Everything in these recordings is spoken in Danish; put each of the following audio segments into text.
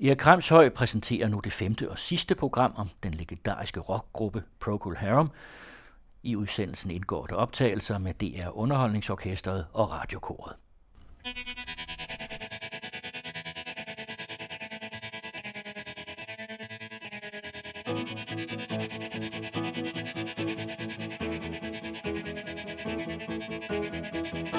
Erik Kramshøj præsenterer nu det femte og sidste program om den legendariske rockgruppe Procol Harum. I udsendelsen indgår der optagelser med DR Underholdningsorkestret og Radiokoret. The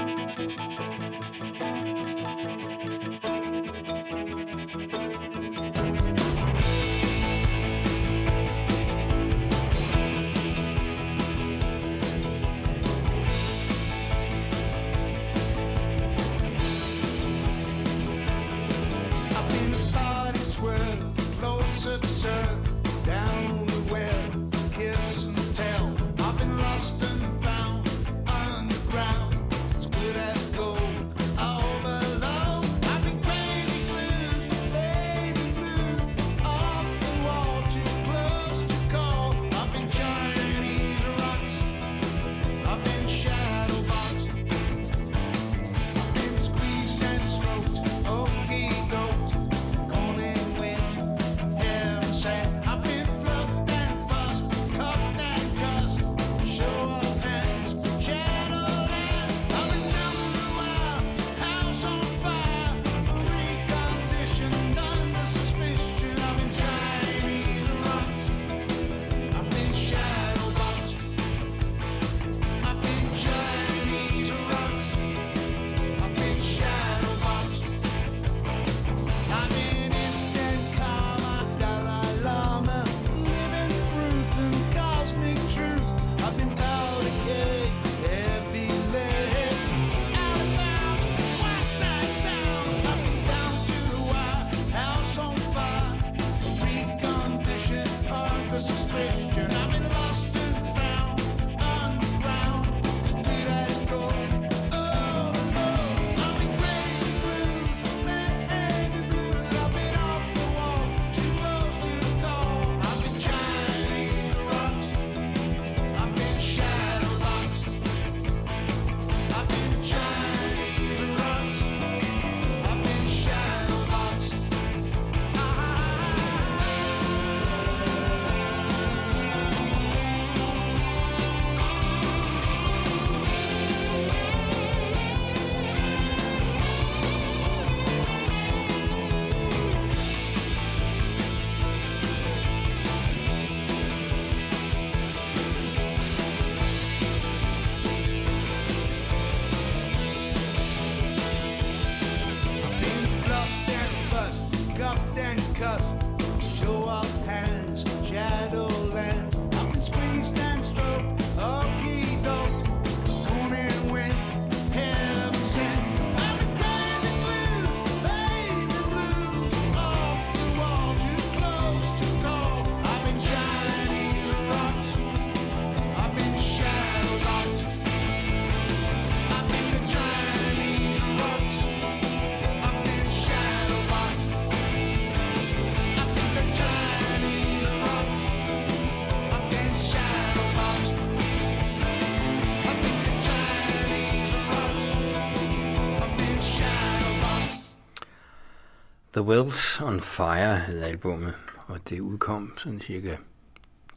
Wells on Fire hed albumet, og det udkom sådan cirka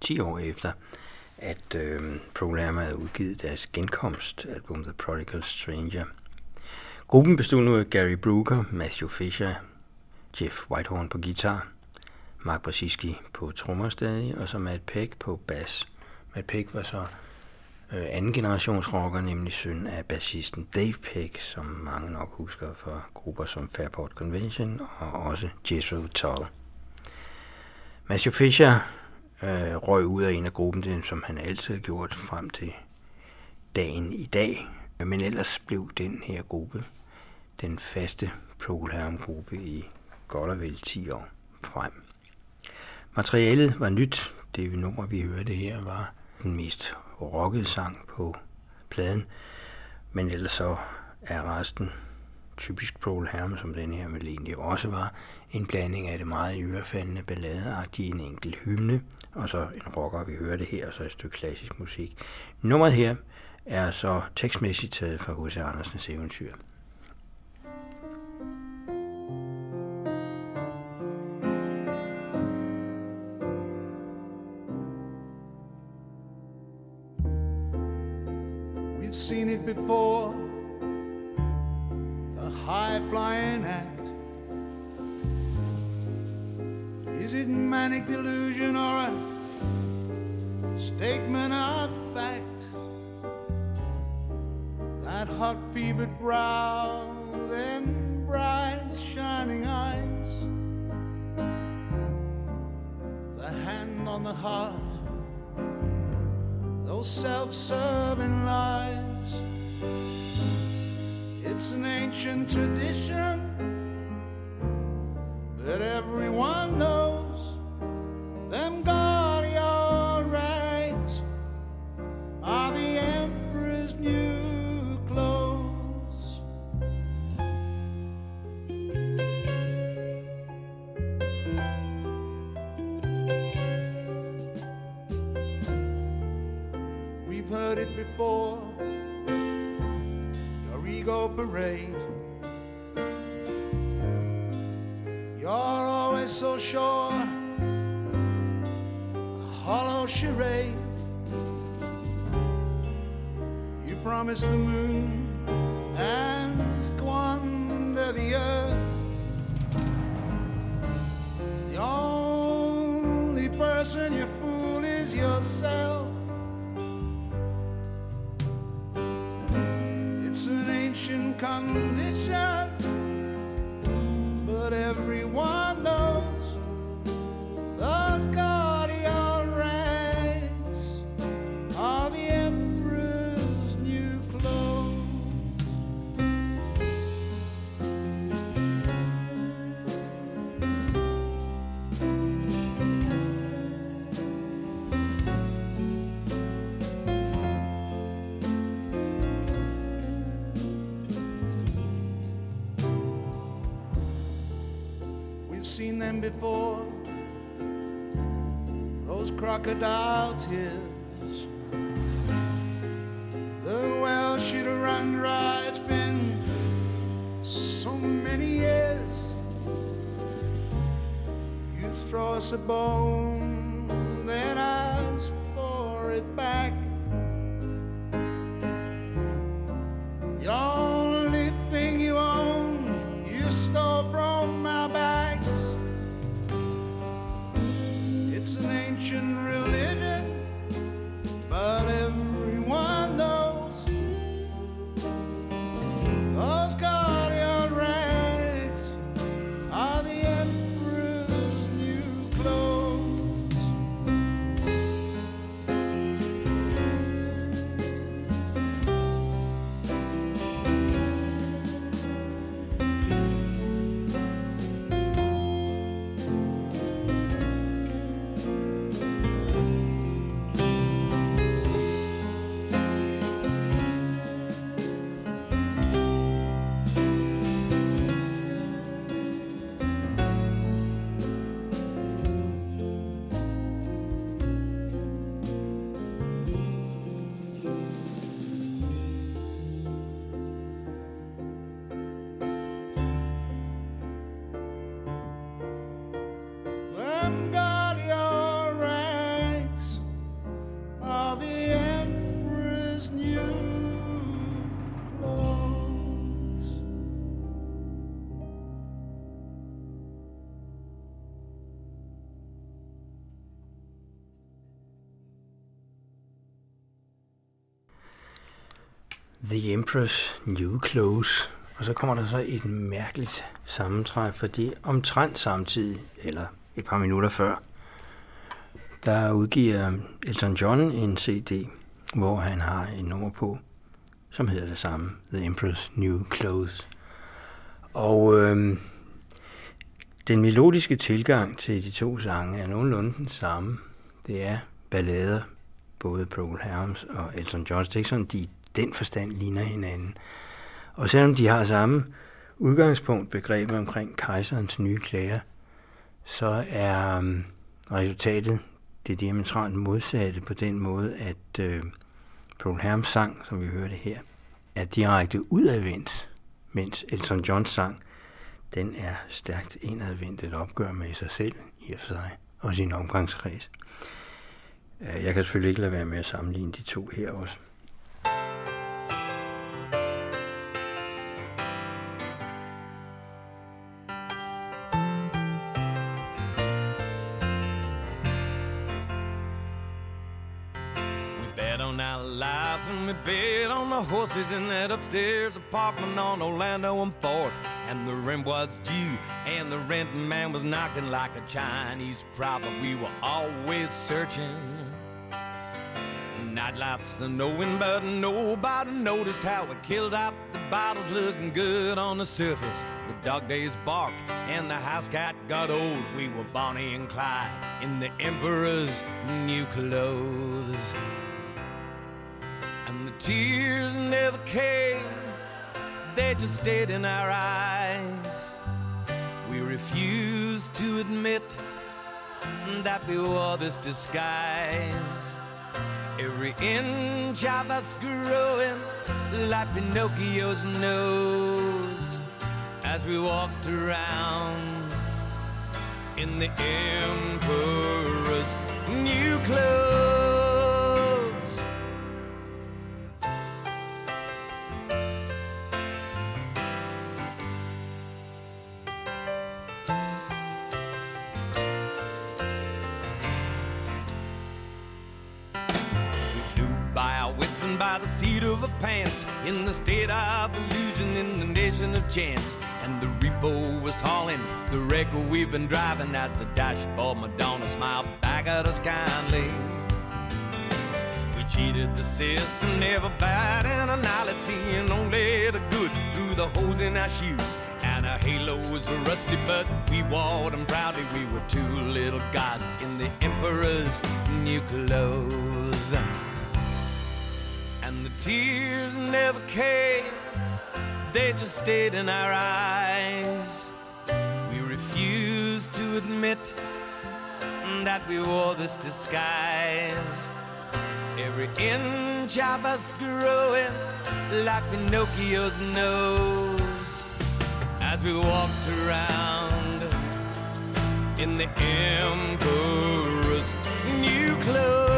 10 år efter, at øh, programmet havde udgivet deres genkomstalbum The Prodigal Stranger. Gruppen bestod nu af Gary Brooker, Matthew Fisher, Jeff Whitehorn på guitar, Mark Brzezinski på trommer stadig, og så Matt Peck på bass. Matt Peck var så øh, anden generations rocker, nemlig søn af bassisten Dave Peck, som mange nok husker fra grupper som Fairport Convention og også Jethro Tull. Matthew Fisher øh, røg ud af en af gruppen, den, som han altid har gjort frem til dagen i dag. Men ellers blev den her gruppe den faste Procol Harum-gruppe i godt og vel 10 år frem. Materialet var nyt. Det nummer, vi hørte her, var den mest rocket sang på pladen. Men ellers så er resten typisk Paul Herm, som den her med egentlig også var, en blanding af det meget ørefaldende balladeagtige, en enkelt hymne, og så en rocker, vi hører det her, og så et stykke klassisk musik. Nummeret her er så tekstmæssigt taget fra H.C. Andersens eventyr. Seen it before, the high flying act. Is it manic delusion or a statement of fact? That hot fevered brow, them bright shining eyes, the hand on the heart those self-serving lies. It's an ancient tradition, but everyone knows You promise the moon before. Those crocodile tears. The Empress New Clothes. Og så kommer der så et mærkeligt sammentræf, fordi omtrent samtidig, eller et par minutter før, der udgiver Elton John en CD, hvor han har en nummer på, som hedder det samme, The Empress New Clothes. Og øhm, den melodiske tilgang til de to sange er nogenlunde den samme. Det er ballader, både Paul Harms og Elton Johns. Det er ikke sådan, de den forstand ligner hinanden. Og selvom de har samme udgangspunkt, begrebet omkring kejserens nye klager, så er øhm, resultatet det diametralt modsatte på den måde, at øh, Paul Herms sang, som vi hørte her, er direkte udadvendt, mens Elton Johns sang, den er stærkt indadvendt et opgør med sig selv i og for sig, og sin omgangskreds. Øh, jeg kan selvfølgelig ikke lade være med at sammenligne de to her også. Horses in that upstairs apartment on Orlando and 4th. And the rent was due and the rent man was knocking like a Chinese prophet. We were always searching. Nightlife's a knowing, but nobody noticed how we killed out the bottles looking good on the surface. The dog days barked and the house cat got old. We were Bonnie and Clyde in the Emperor's new clothes. And the tears never came, they just stayed in our eyes. We refused to admit that we wore this disguise. Every inch of us growing like Pinocchio's nose as we walked around in the Emperor's new clothes. State of illusion in the nation of chance. And the repo was hauling the record we've been driving as the dashboard Madonna smiled back at us kindly. We cheated the system, never bad batted an eyelid, seeing only the good through the holes in our shoes. And our halos were rusty, but we wore them proudly. We were two little gods in the emperor's new clothes. Tears never came, they just stayed in our eyes. We refused to admit that we wore this disguise. Every inch of us growing like Pinocchio's nose as we walked around in the Emperor's new clothes.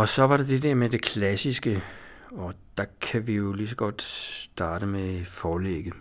Og så var det det der med det klassiske, og der kan vi jo lige så godt starte med forlægget.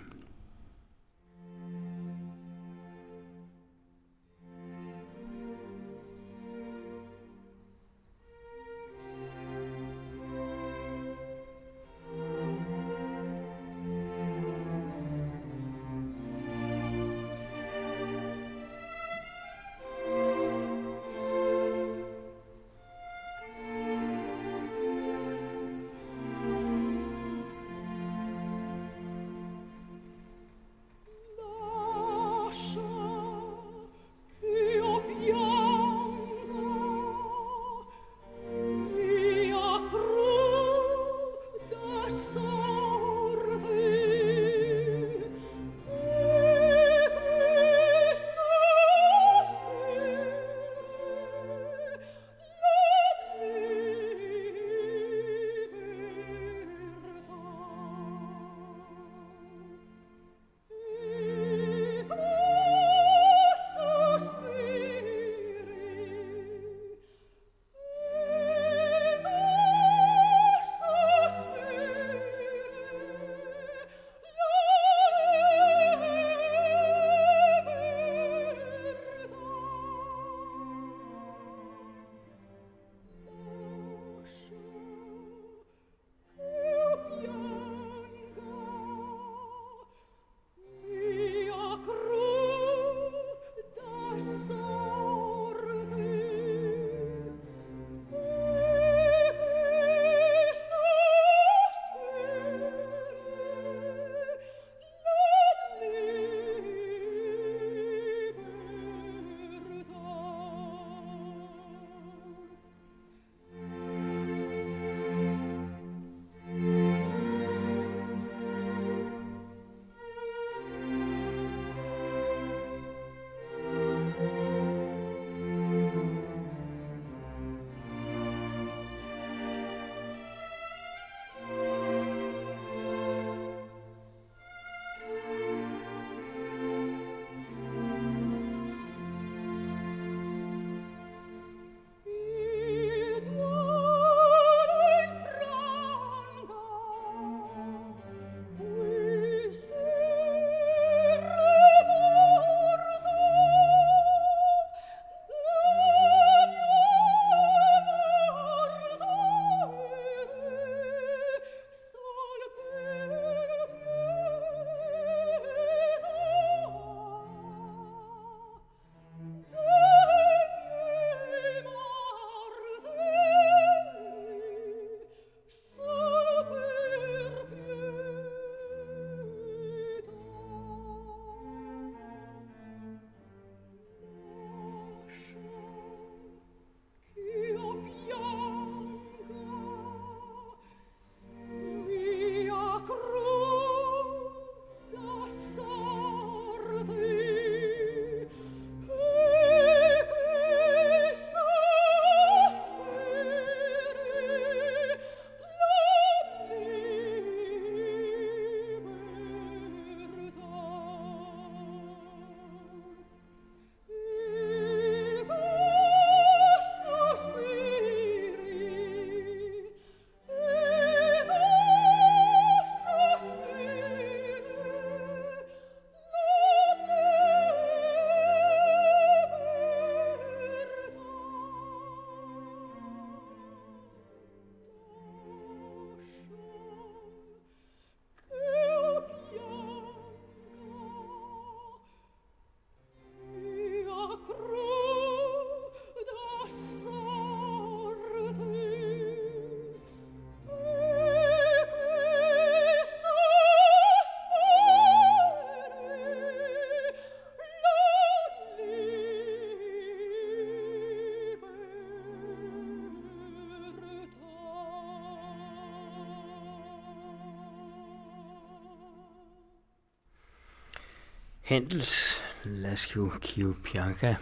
Handels Lascio Kio Pianca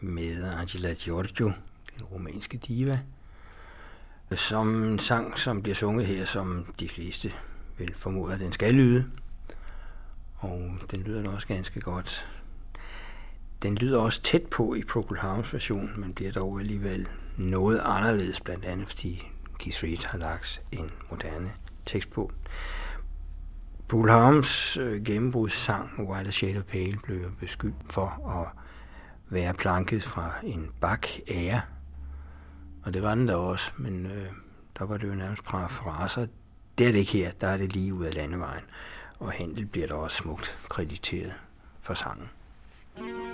med Angela Giorgio, den rumænske diva, som en sang, som bliver sunget her, som de fleste vil formode, at den skal lyde. Og den lyder da også ganske godt. Den lyder også tæt på i Procol Harms version, men bliver dog alligevel noget anderledes, blandt andet fordi Keith Reed har lagt en moderne tekst på. Procol Harms øh, gennembrudssang White Shade of Pale blev beskyldt for at være planket fra en bak ære. Og det var den der også, men øh, der var det jo nærmest parafraser. Det er det ikke her, der er det lige ud af landevejen. Og Handel bliver der også smukt krediteret for sangen. This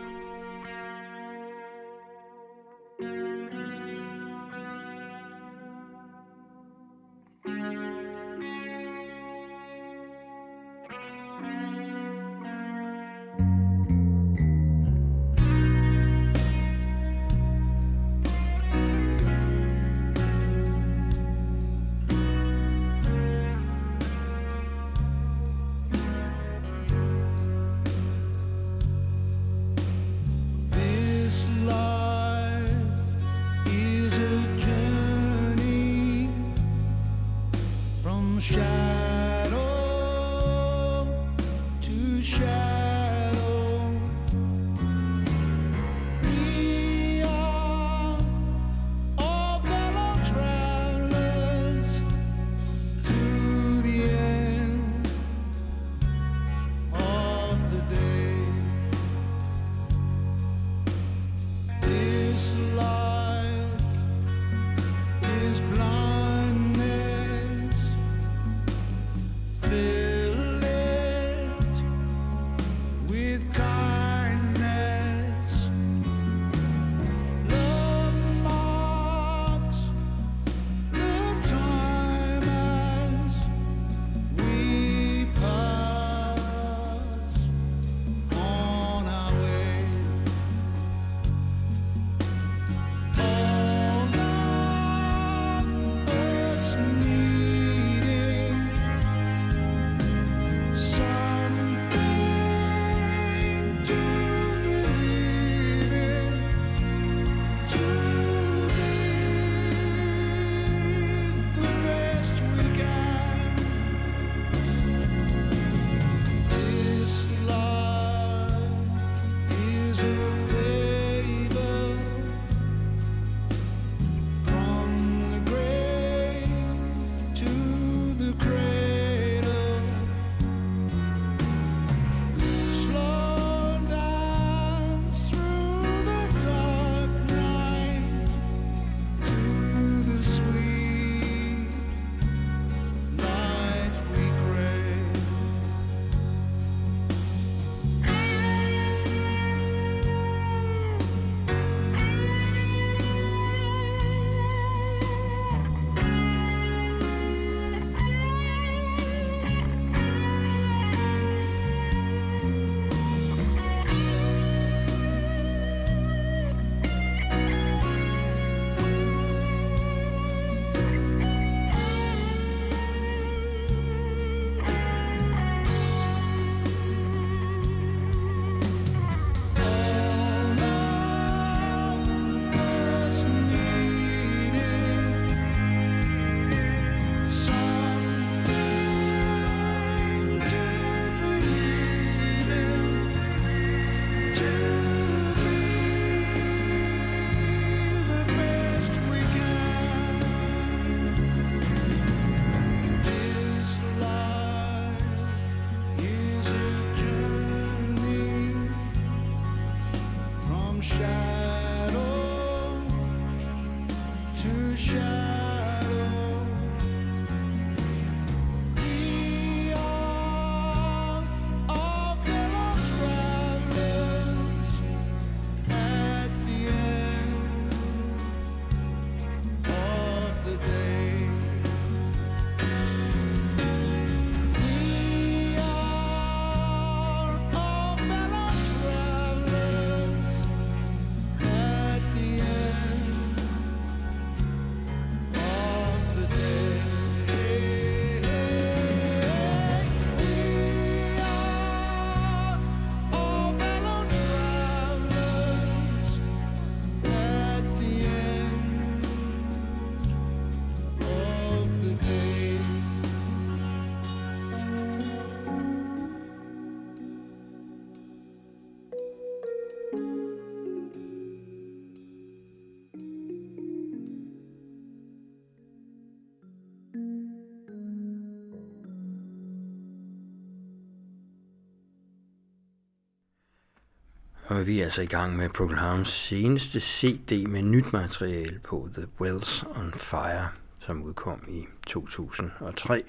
er vi altså i gang med Procol seneste CD med nyt materiale på The Wells on Fire, som udkom i 2003.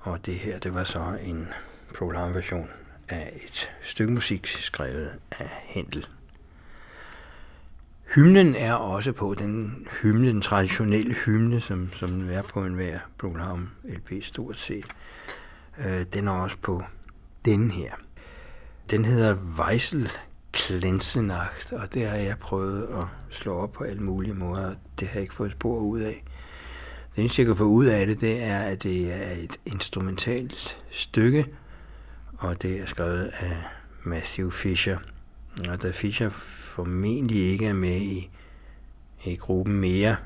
Og det her, det var så en Procol version af et stykke musik skrevet af Händel. Hymnen er også på den hymne, den traditionelle hymne, som, som den er på en hver program LP stort set. Øh, den er også på den her. Den hedder Weissel Klensenacht, og det har jeg prøvet at slå op på alle mulige måder. Det har jeg ikke fået spor ud af. Det eneste, jeg kan få ud af det, det er, at det er et instrumentalt stykke, og det er skrevet af Matthew Fisher. Og da Fisher formentlig ikke er med i, i gruppen mere,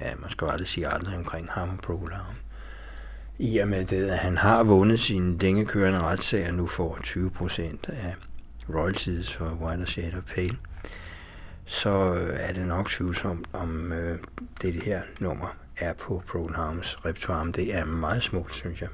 ja, man skal aldrig sige aldrig omkring ham og Procol i og med det, at han har vundet sine retssag, retssager, nu får 20 procent af royalties for White Shade of Pale, så øh, er det nok tvivlsomt, om øh, det, her nummer er på Procol repertoire. Det er meget smukt, synes jeg.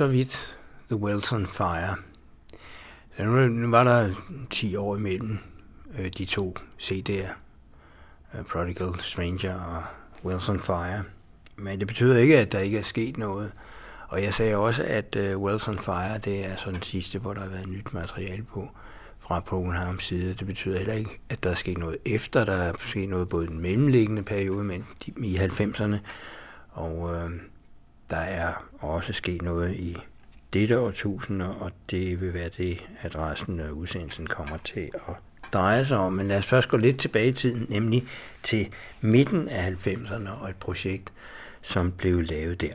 Så vidt The Wilson Fire. Så nu, var der 10 år imellem øh, de to CD'er, øh, Prodigal Stranger og Wilson Fire. Men det betyder ikke, at der ikke er sket noget. Og jeg sagde også, at øh, Wilson Fire, det er sådan den sidste, hvor der har været nyt materiale på fra Pokenhams side. Det betyder heller ikke, at der er sket noget efter. Der er sket noget både i den mellemliggende periode, men i 90'erne. Og øh, der er også sket noget i dette årtusinde, og det vil være det, at resten af udsendelsen kommer til at dreje sig om. Men lad os først gå lidt tilbage i tiden, nemlig til midten af 90'erne og et projekt, som blev lavet der.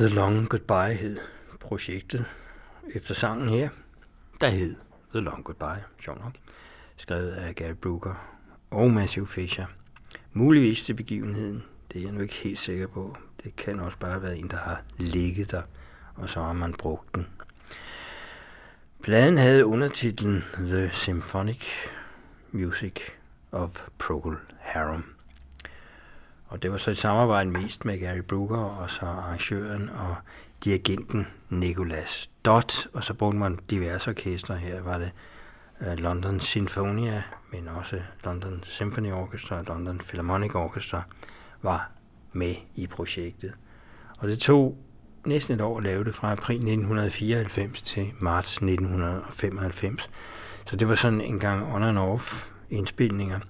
The Long Goodbye hed projektet efter sangen her, der hed The Long Goodbye, sjov nok, skrevet af Gary Brooker og Matthew Fisher. Muligvis til begivenheden, det er jeg nu ikke helt sikker på. Det kan også bare være en, der har ligget der, og så har man brugt den. Pladen havde undertitlen The Symphonic Music of Procol Harum. Og det var så et samarbejde mest med Gary Brooker og så arrangøren og dirigenten Nicholas Dott, og så brugte man diverse orkestre. Her var det øh, London Sinfonia, men også London Symphony Orchestra og London Philharmonic Orchestra var med i projektet. Og det tog næsten et år at lave det fra april 1994 til marts 1995. Så det var sådan en gang on and off indspilninger.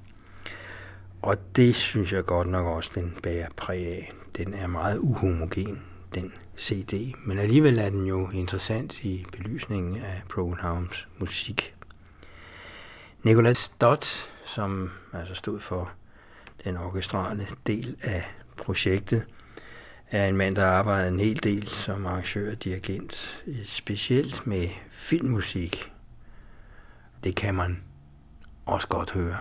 Og det synes jeg godt nok også, den bærer præg af. Den er meget uhomogen, den CD, men alligevel er den jo interessant i belysningen af Progenhavns musik. Nicolas Stott, som altså stod for den orkestrale del af projektet, er en mand, der arbejder en hel del som arrangør og dirigent, specielt med filmmusik. Det kan man også godt høre.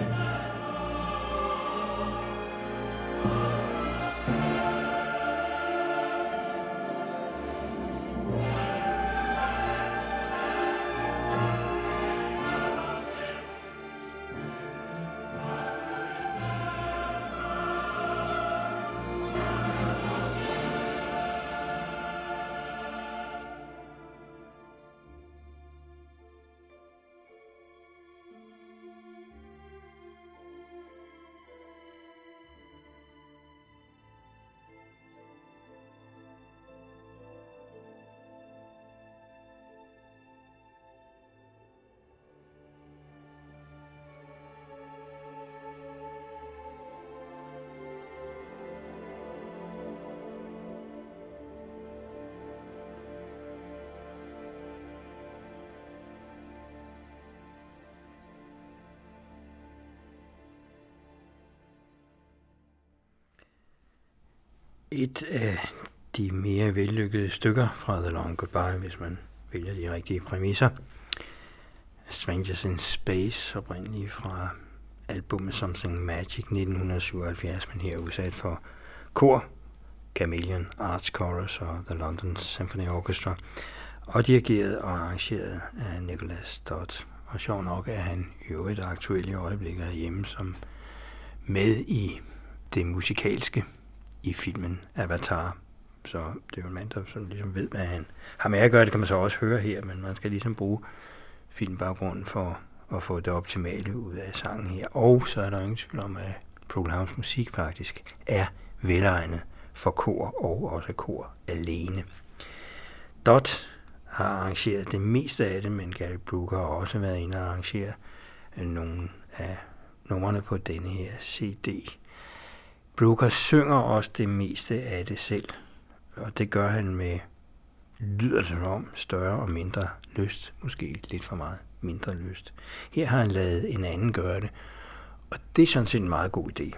Amen. Et af de mere vellykkede stykker fra The Long Goodbye, hvis man vælger de rigtige præmisser. Strangers in Space, oprindeligt fra albumet Something Magic 1977, men her udsat for kor, Chameleon Arts Chorus og The London Symphony Orchestra, og dirigeret og arrangeret af Nicholas Dodd. Og sjov nok er han i øvrigt aktuelt i øjeblikket hjemme som med i det musikalske i filmen Avatar. Så det er jo en mand, der sådan ligesom ved, hvad han har med at gøre. Det kan man så også høre her, men man skal ligesom bruge filmbaggrunden for at få det optimale ud af sangen her. Og så er der ingen tvivl om, at Procol musik faktisk er velegnet for kor og også kor alene. Dot har arrangeret det meste af det, men Gary Brooker har også været inde og arrangere nogle af numrene på denne her CD. Brooker synger også det meste af det selv, og det gør han med, lyder det om, større og mindre lyst, måske lidt for meget mindre lyst. Her har han lavet en anden gøre det, og det er sådan set en meget god idé.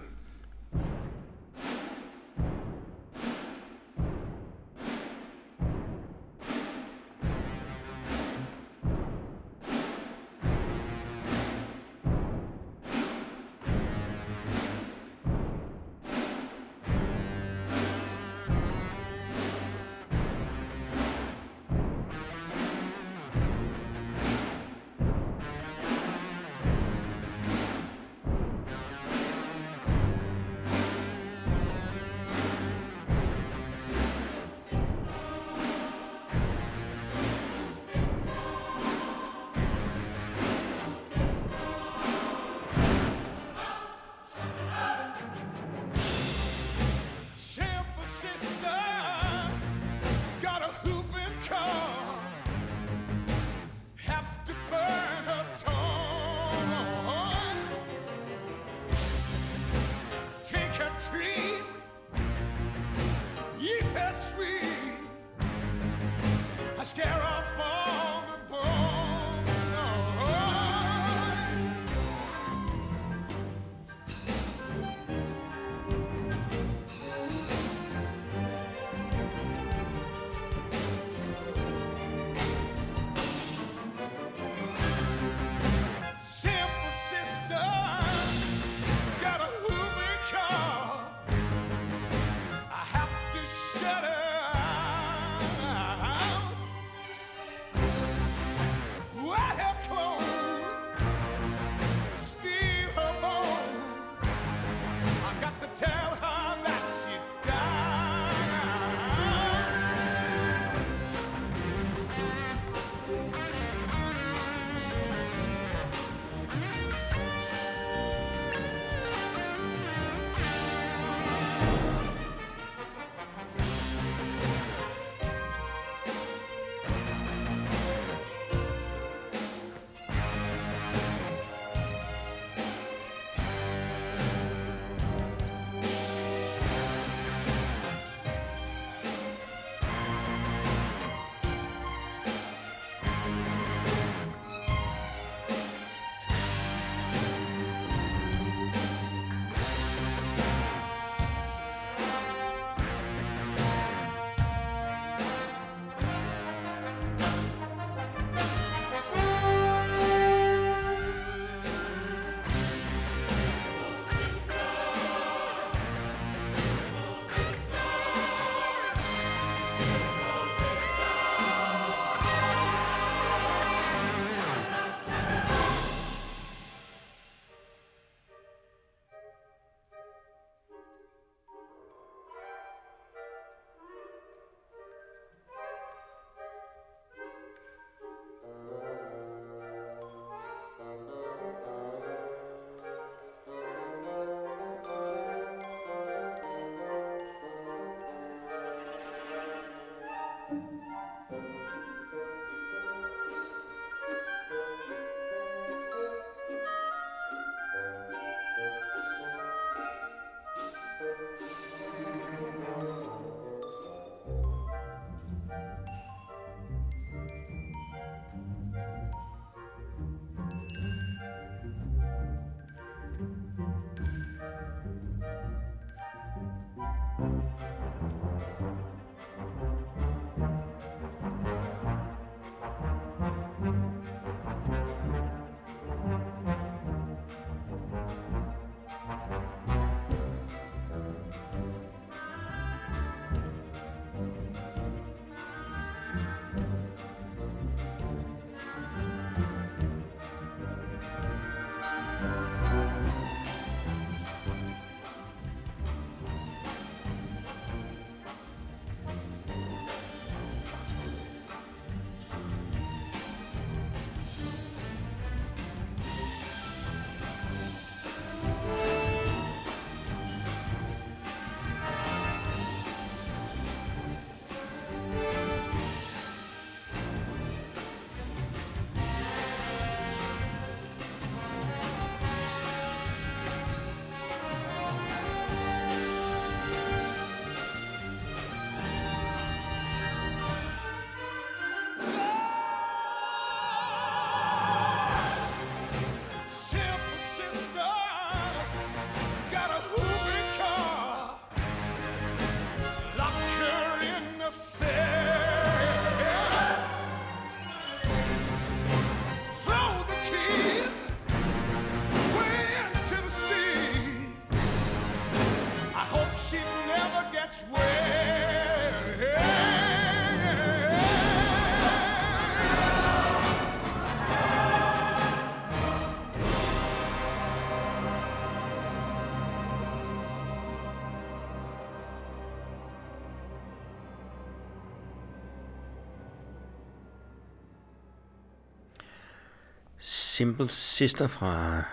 Simple Sister fra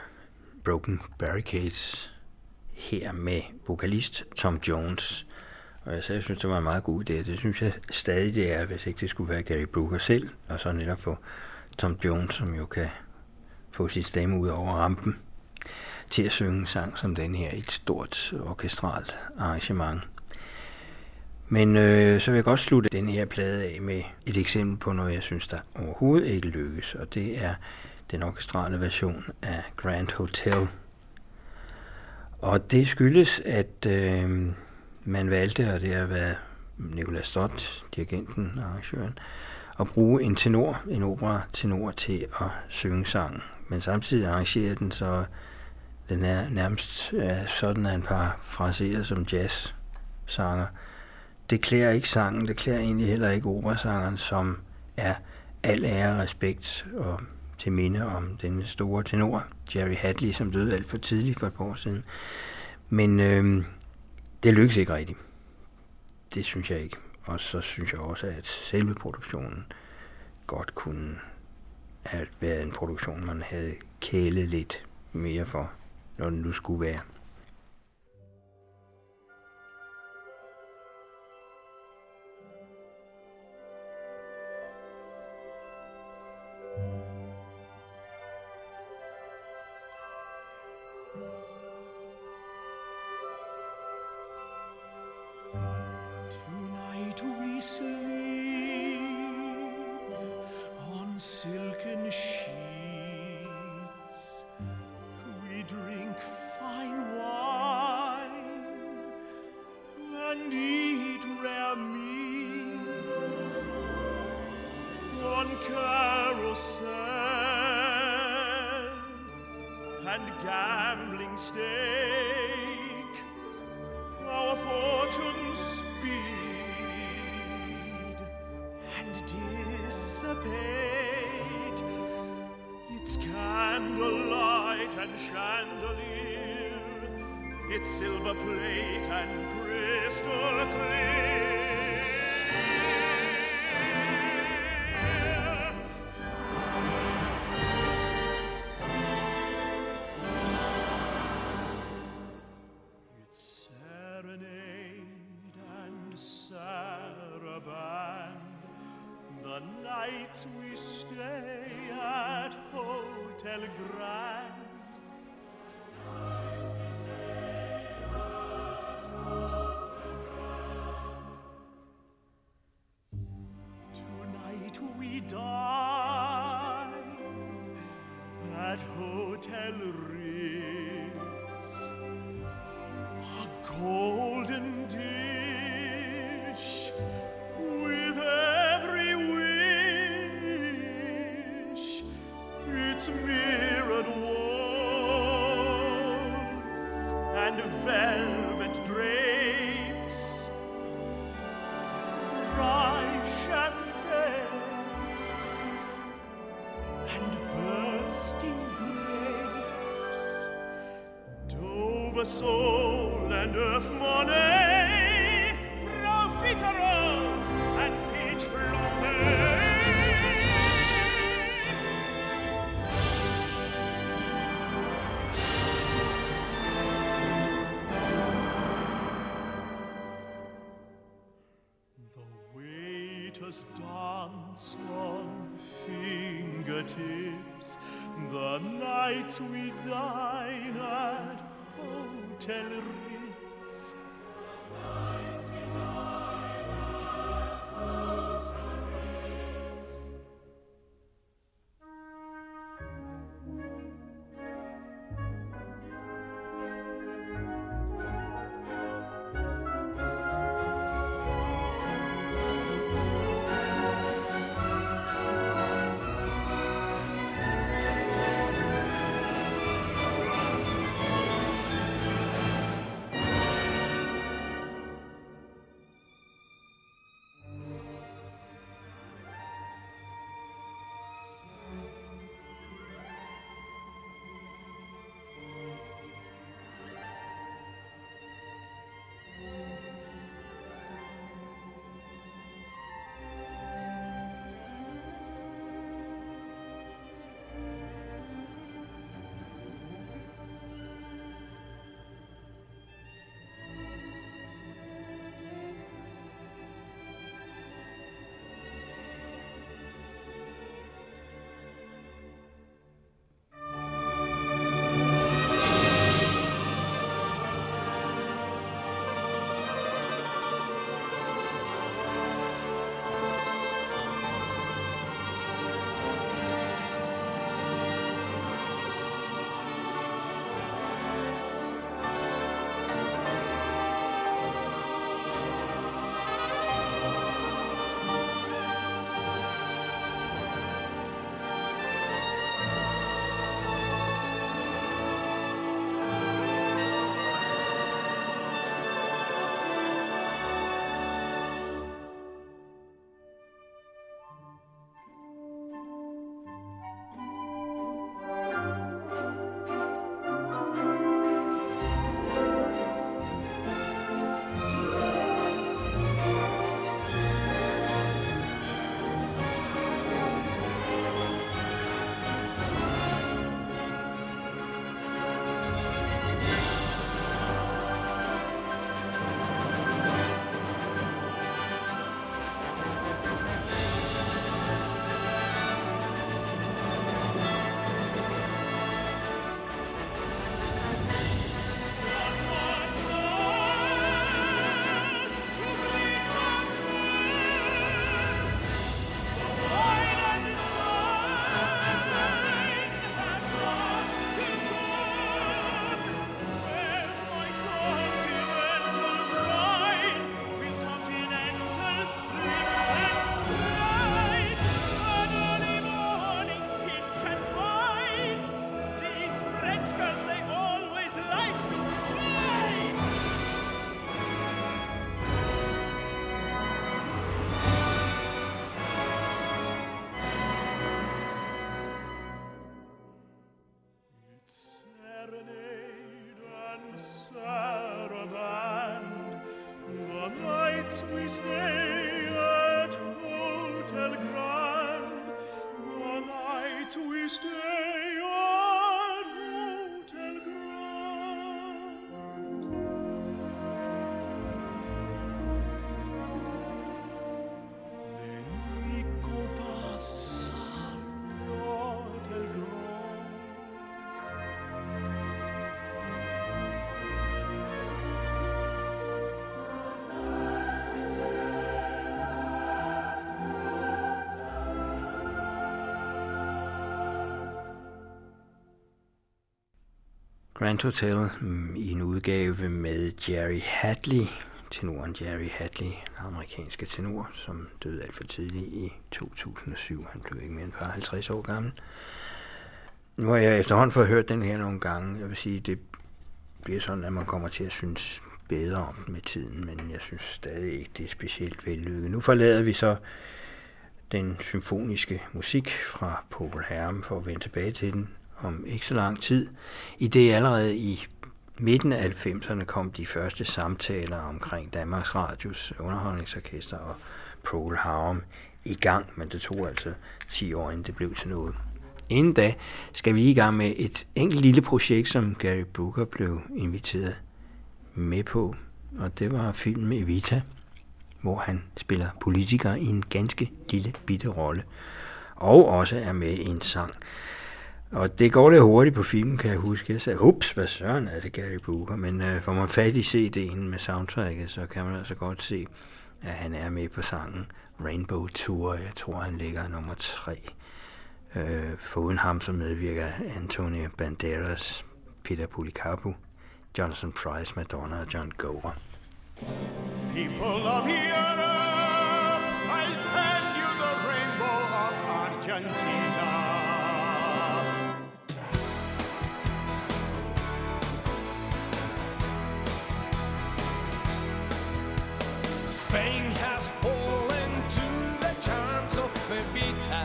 Broken Barricades her med vokalist Tom Jones. Og jeg, sagde, jeg synes, det var en meget god idé. Det synes jeg stadig, det er, hvis ikke det skulle være Gary Brooker selv, og så netop få Tom Jones, som jo kan få sit stemme ud over rampen, til at synge en sang som den her i et stort orkestralt arrangement. Men øh, så vil jeg godt slutte den her plade af med et eksempel på noget, jeg synes, der overhovedet ikke lykkes, og det er den orkestrale version af Grand Hotel. Og det skyldes, at øh, man valgte, og det har været Nicolas Stott, dirigenten og arrangøren, at bruge en tenor, en opera tenor til at synge sangen. Men samtidig arrangerede den så, den er nærmest ja, sådan, at en par fraserer som jazz-sanger. Det klæder ikke sangen, det klæder egentlig heller ikke operasangeren, som er al ære og respekt og til minde om den store tenor, Jerry Hadley, som døde alt for tidligt for et par år siden. Men øh, det lykkedes ikke rigtigt. Det synes jeg ikke. Og så synes jeg også, at selve produktionen godt kunne have været en produktion, man havde kælet lidt mere for, når den nu skulle være. and velvet drapes, dry champagne, and bursting grapes, Dover soul and earth. Grand Hotel mm, i en udgave med Jerry Hadley, tenoren Jerry Hadley, den amerikanske tenor, som døde alt for tidligt i 2007. Han blev ikke mere end 50 år gammel. Nu har jeg efterhånden fået hørt den her nogle gange. Jeg vil sige, det bliver sådan, at man kommer til at synes bedre om den med tiden, men jeg synes stadig ikke, det er specielt vellykket. Nu forlader vi så den symfoniske musik fra Paul Herm for at vende tilbage til den om ikke så lang tid. I det allerede i midten af 90'erne kom de første samtaler omkring Danmarks Radios underholdningsorkester og Paul Harum i gang, men det tog altså 10 år, inden det blev til noget. Inden da skal vi i gang med et enkelt lille projekt, som Gary Brooker blev inviteret med på, og det var filmen Evita, hvor han spiller politiker i en ganske lille bitte rolle, og også er med i en sang. Og det går lidt hurtigt på filmen, kan jeg huske. Jeg sagde, ups, hvad søren er det, Gary Booker? Men øh, får man fat i CD'en med soundtracket, så kan man altså godt se, at han er med på sangen Rainbow Tour. Jeg tror, han ligger nummer tre. Øh, foruden ham, som medvirker Antonio Banderas, Peter Policarpo, Jonathan Price, Madonna og John Gower. People of Europe, I send you the rainbow of Argentina. Spain has fallen to the charms of Evita.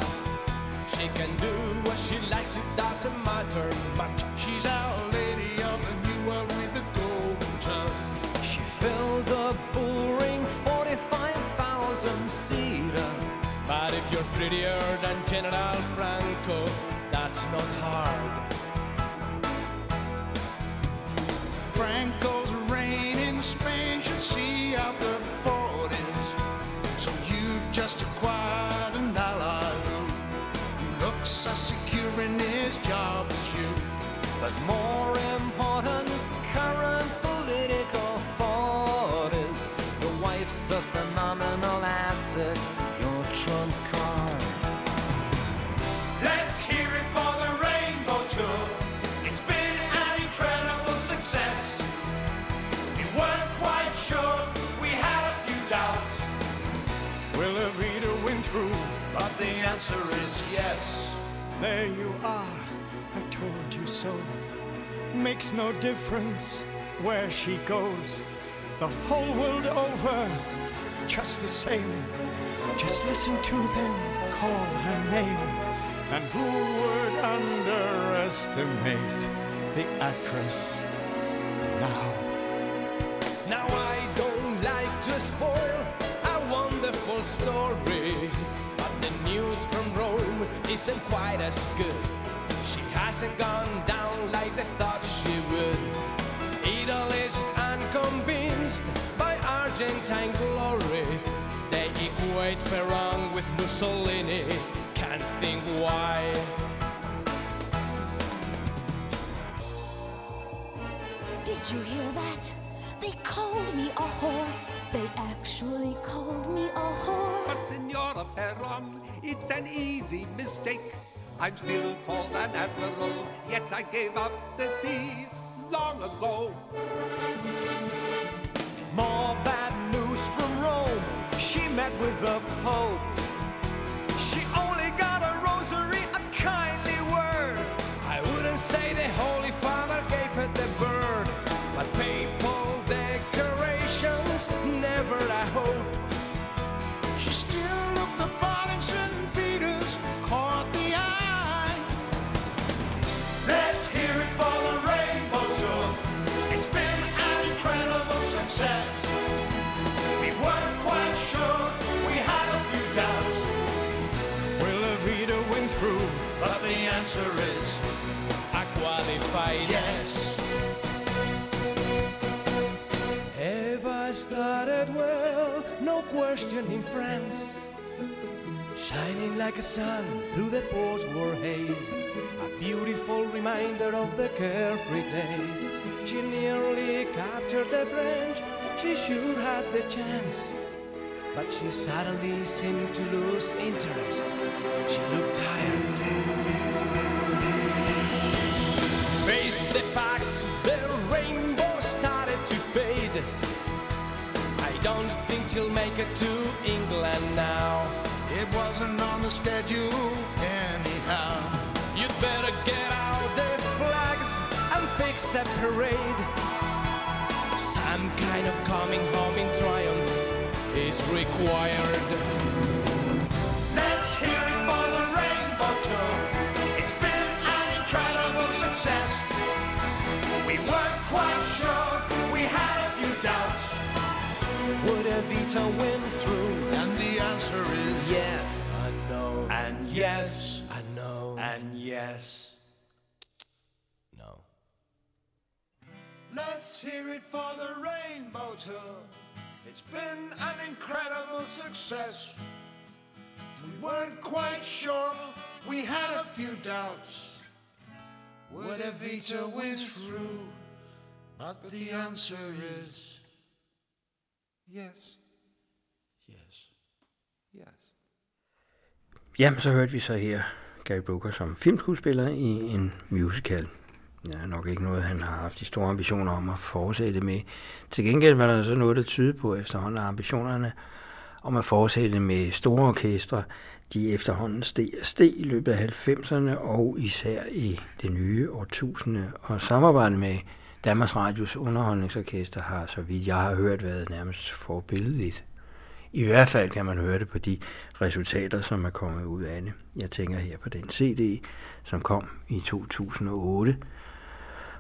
She can do what she likes, it doesn't matter much. She's Our Lady of the New World with a golden touch. She filled the bull ring 45,000 seater. But if you're prettier than General Franco, that's not hard. Job as you. But more important, current political thought is your wife's a phenomenal asset, your trump card. Let's hear it for the Rainbow Tour. It's been an incredible success. We weren't quite sure, we had a few doubts. Will Evita win through? But the answer is yes. There you are, Makes no difference where she goes, the whole world over, just the same. Just listen to them call her name, and who would underestimate the actress now? Now I don't like to spoil a wonderful story, but the news from Rome isn't quite as good. She hasn't gone down like they thought Mussolini. Can't think why. Did you hear that? They called me a whore. They actually called me a whore. But Senora Perron, it's an easy mistake. I'm still called an admiral, yet I gave up the sea long ago. More bad news from Rome. She met with the Pope. In France. Shining like a sun through the post-war haze. A beautiful reminder of the carefree days. She nearly captured the French. She sure had the chance. But she suddenly seemed to lose interest. She looked tired. Face the facts, the rainbow it to England now. It wasn't on the schedule anyhow. You'd better get out the flags and fix a parade. Some kind of coming home in triumph is required. Would Evita win through? And the answer is Yes. I know. and yes, I know. and yes. no. Let's hear it for the Rainbow Tour. It's been an incredible success. We weren't quite sure, we had a few doubts. Would Evita win through? But the answer is yes, Jamen, så hørte vi så her Gary Brooker som filmskuespiller i en musical. Ja, nok ikke noget, han har haft de store ambitioner om at fortsætte med. Til gengæld var der så noget, der tyde på efterhånden, at ambitionerne om at fortsætte med store orkestre, de efterhånden steg og steg i løbet af 90'erne og især i det nye årtusinde. Og samarbejdet med Danmarks Radios underholdningsorkester har, så vidt jeg har hørt, været nærmest forbilledeligt. I hvert fald kan man høre det på de resultater, som er kommet ud af det. Jeg tænker her på den CD, som kom i 2008,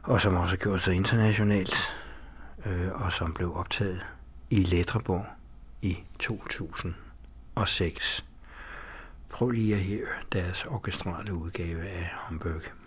og som også har gjort sig internationalt, øh, og som blev optaget i Letterborg i 2006. Prøv lige at høre deres orkestrale udgave af Hamburg.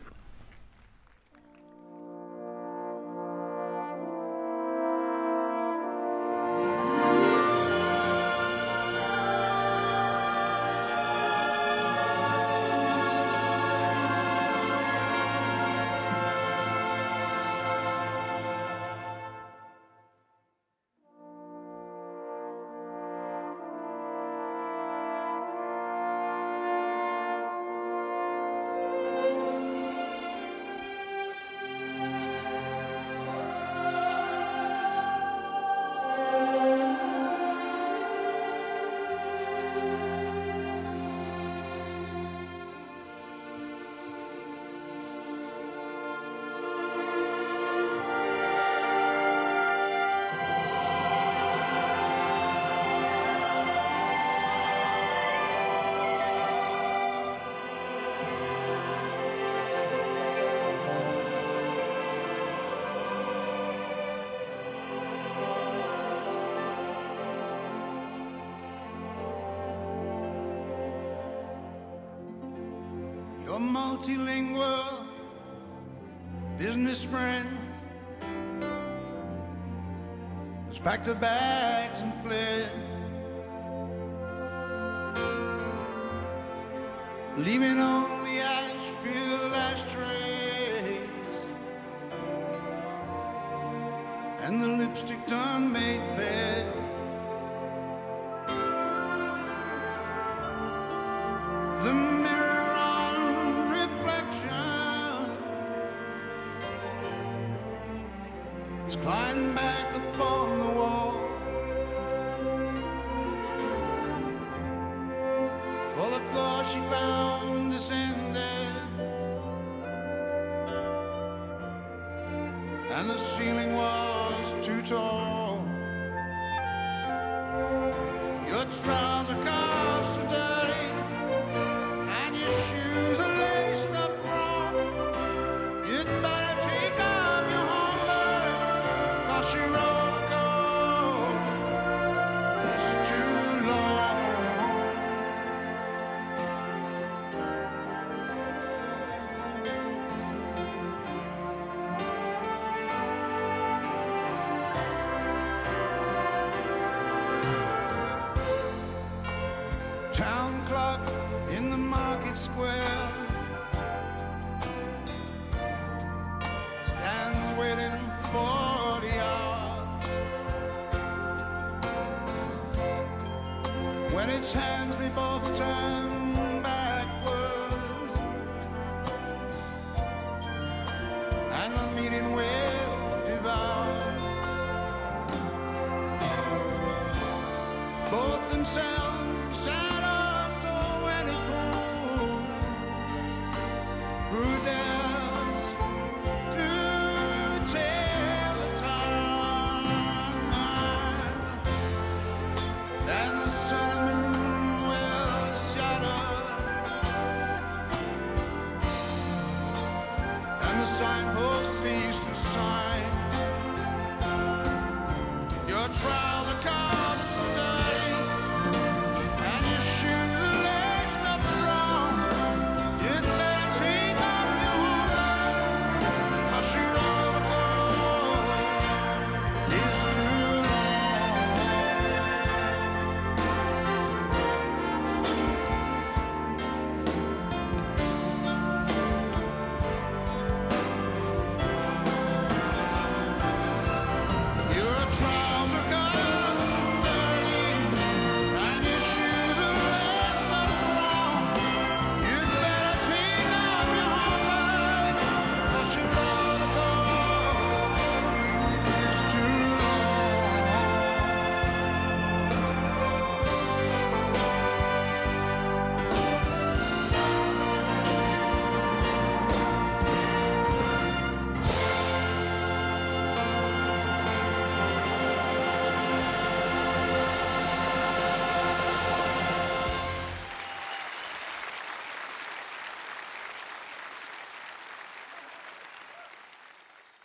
back to back.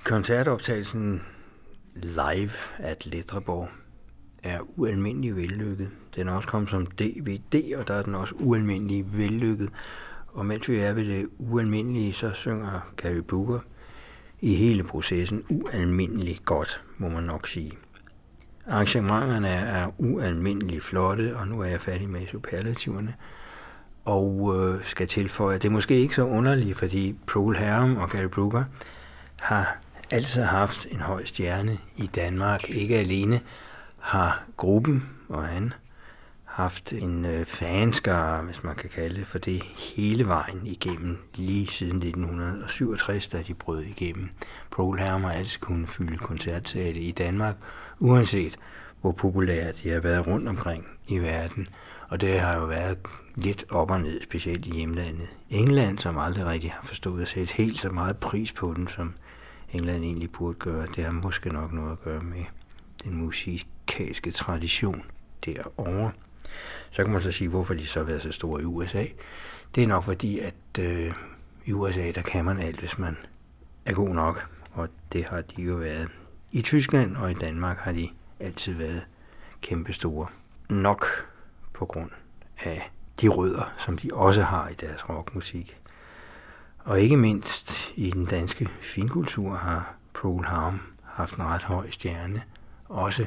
Koncertoptagelsen live at Letreborg er ualmindelig vellykket. Den er også kommet som DVD, og der er den også ualmindelig vellykket. Og mens vi er ved det ualmindelige, så synger Gary Booker i hele processen ualmindelig godt, må man nok sige. Arrangementerne er ualmindelig flotte, og nu er jeg færdig med superlativerne. Og øh, skal tilføje, at det er måske ikke så underligt, fordi Paul Harum og Gary Brooker har altid haft en høj stjerne i Danmark. Ikke alene har gruppen og han haft en øh, fanskare, hvis man kan kalde det for det, hele vejen igennem, lige siden 1967, da de brød igennem. Paul Hermer har altid kunnet fylde koncertsale i Danmark, uanset hvor populære de har været rundt omkring i verden. Og det har jo været lidt op og ned, specielt i hjemlandet. England, som aldrig rigtig har forstået at sætte helt så meget pris på den, som England egentlig burde gøre, det har måske nok noget at gøre med den musikalske tradition derovre. Så kan man så sige, hvorfor de så har været så store i USA. Det er nok fordi, at øh, i USA, der kan man alt, hvis man er god nok. Og det har de jo været. I Tyskland og i Danmark har de altid været kæmpestore. Nok på grund af de rødder, som de også har i deres rockmusik. Og ikke mindst i den danske finkultur har Paul Harm haft en ret høj stjerne, også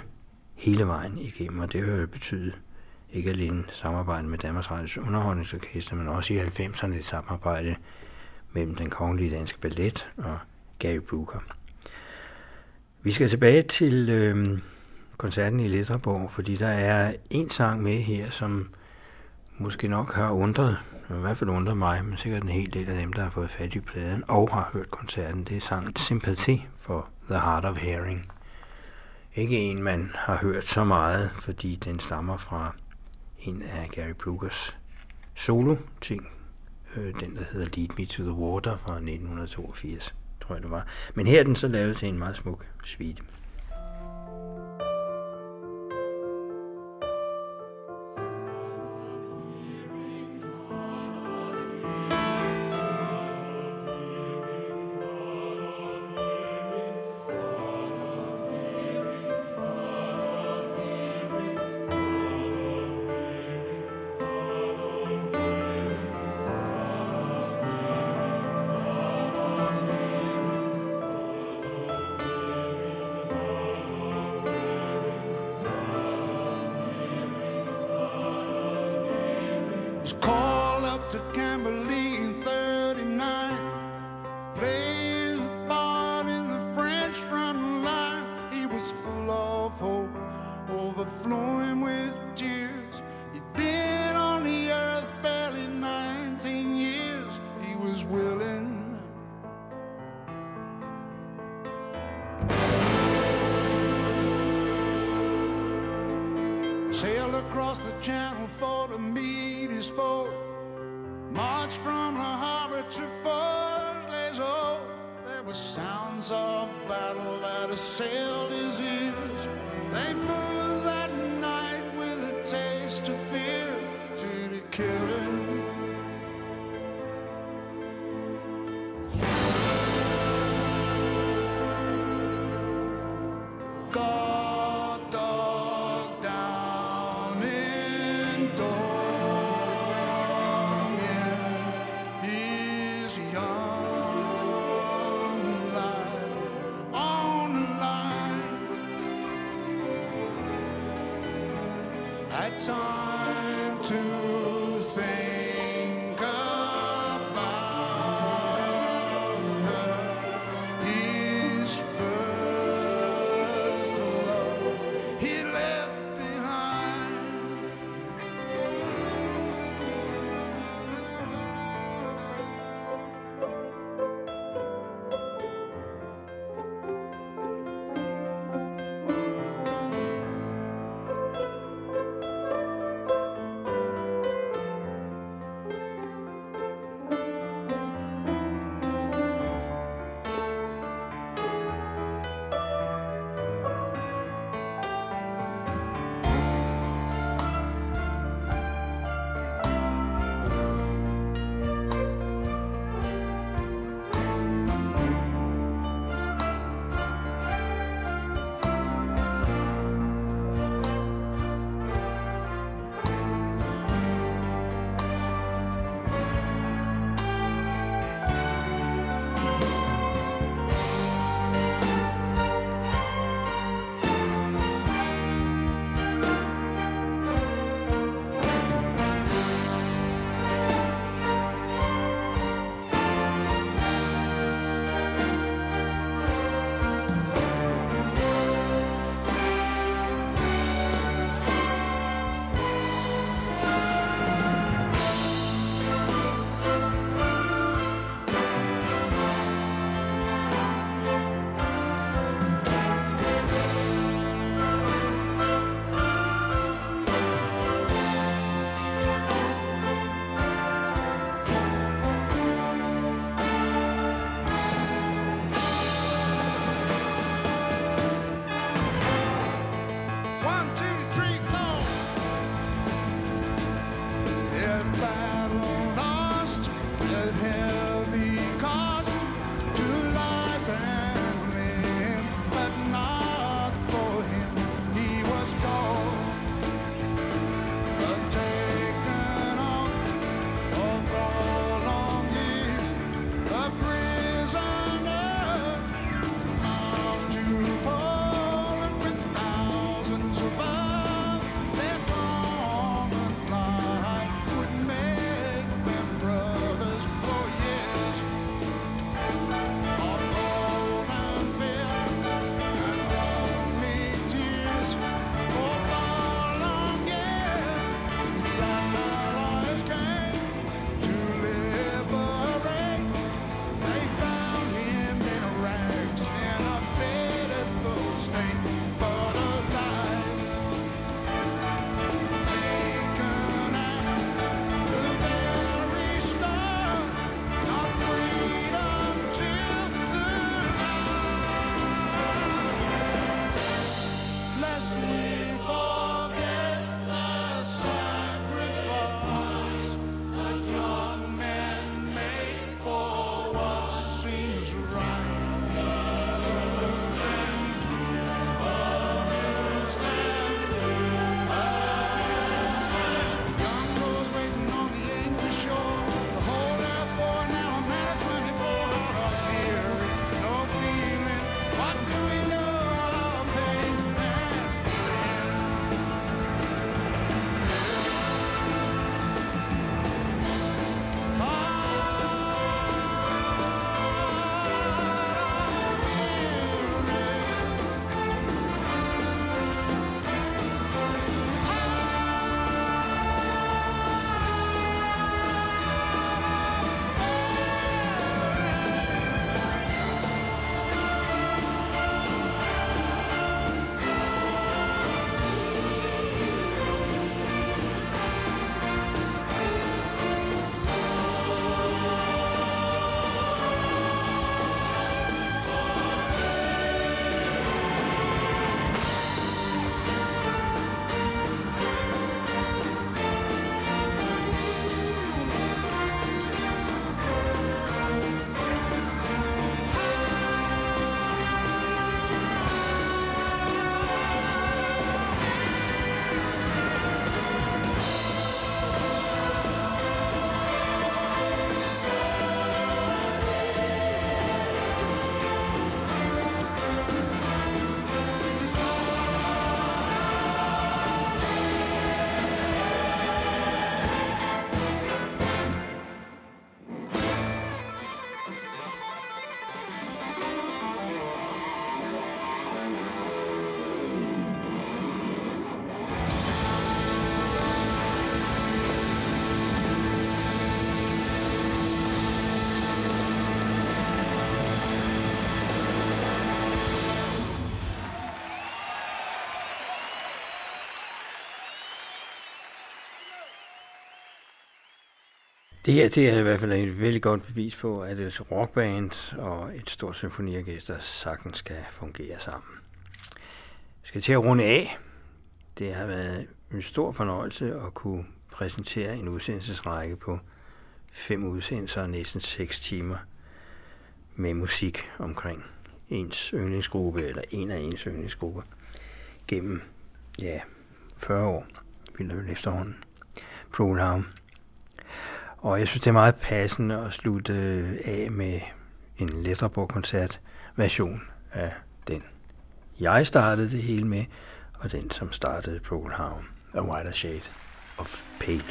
hele vejen igennem, og det har jo betydet ikke alene samarbejde med Danmarks Radios Underholdningsorkester, men også i 90'erne et samarbejde mellem den kongelige danske ballet og Gary Brooker. Vi skal tilbage til øh, koncerten i Letterborg, fordi der er en sang med her, som måske nok har undret, i hvert fald undret mig, men sikkert en hel del af dem, der har fået fat i pladen og har hørt koncerten, det er sangen Sympathy for The Heart of Hearing. Ikke en, man har hørt så meget, fordi den stammer fra en af Gary Brookers solo-ting. Øh, den, der hedder Lead Me to the Water fra 1982, tror jeg det var. Men her er den så lavet til en meget smuk suite. across the channel for to meet his foe. March from the harbor to Fort Lazo. Oh, there were sounds of battle that assailed his ears. They moved that night with a taste of fear to the killing. Det her det er i hvert fald et vældig godt bevis på, at et rockband og et stort symfoniorkester sagtens skal fungere sammen. Jeg skal til at runde af. Det har været en stor fornøjelse at kunne præsentere en udsendelsesrække på fem udsendelser og næsten seks timer med musik omkring ens yndlingsgruppe, eller en af ens yndlingsgrupper, gennem, ja, 40 år, vil jeg efterhånden. Program. Og jeg synes, det er meget passende at slutte øh, af med en Letterborg-koncert version af den, jeg startede det hele med, og den, som startede Program, A Wider Shade of Pale.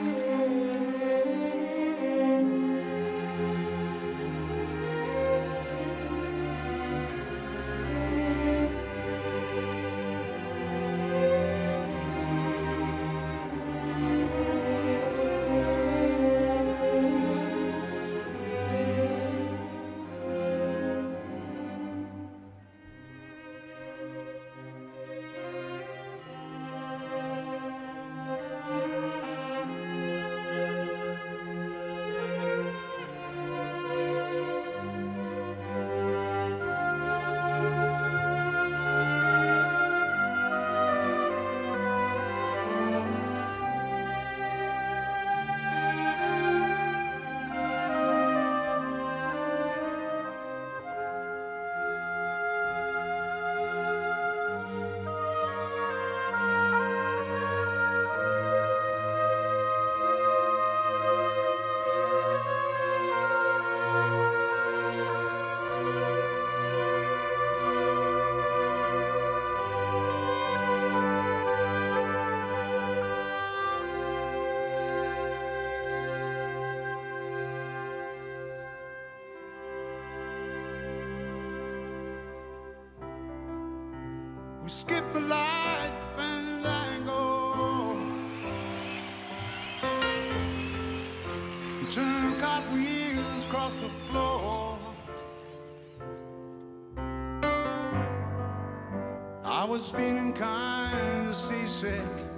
We skip the life and angle. Turn cartwheels across the floor. I was feeling kind of seasick.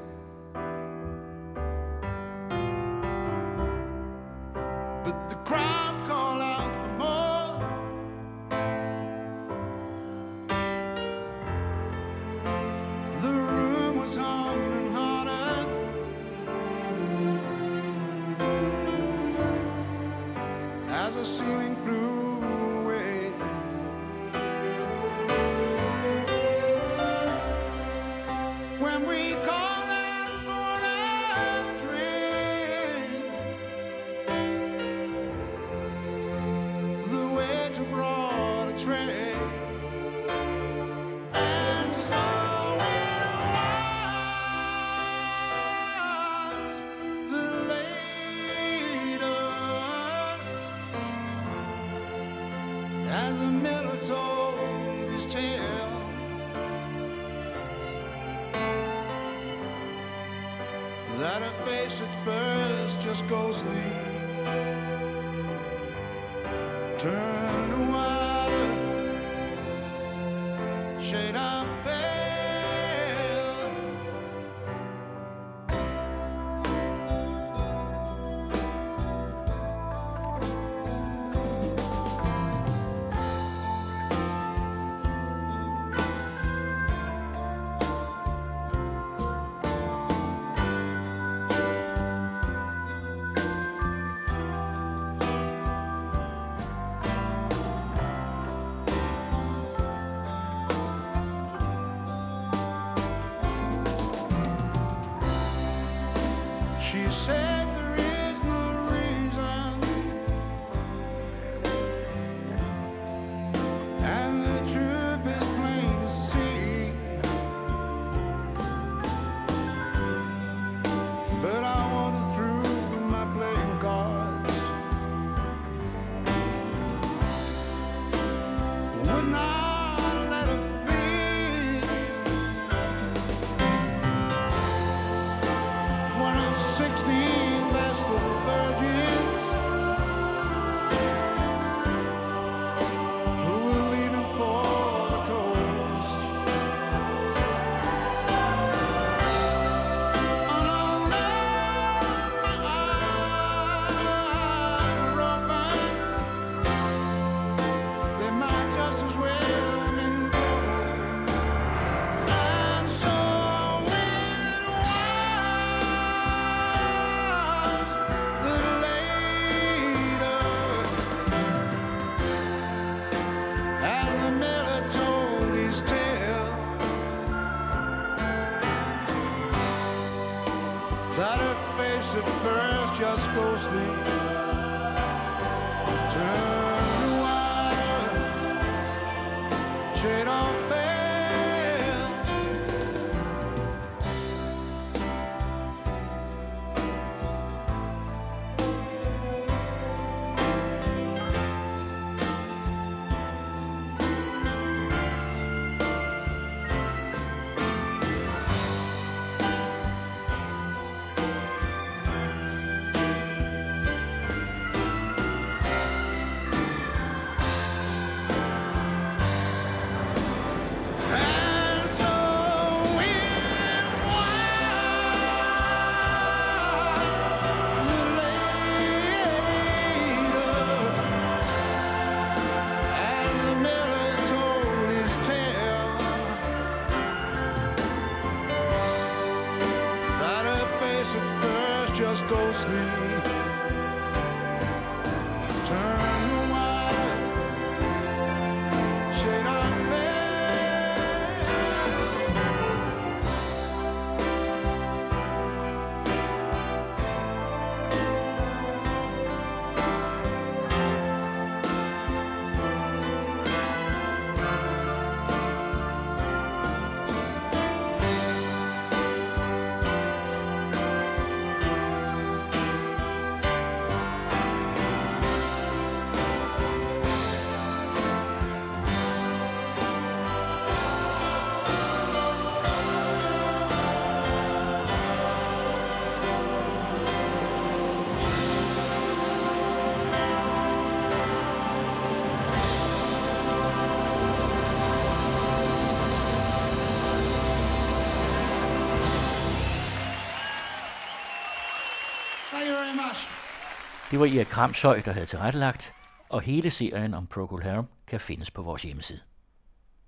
Det var Erik Kramshøj, der havde tilrettelagt, og hele serien om Procol Harum kan findes på vores hjemmeside.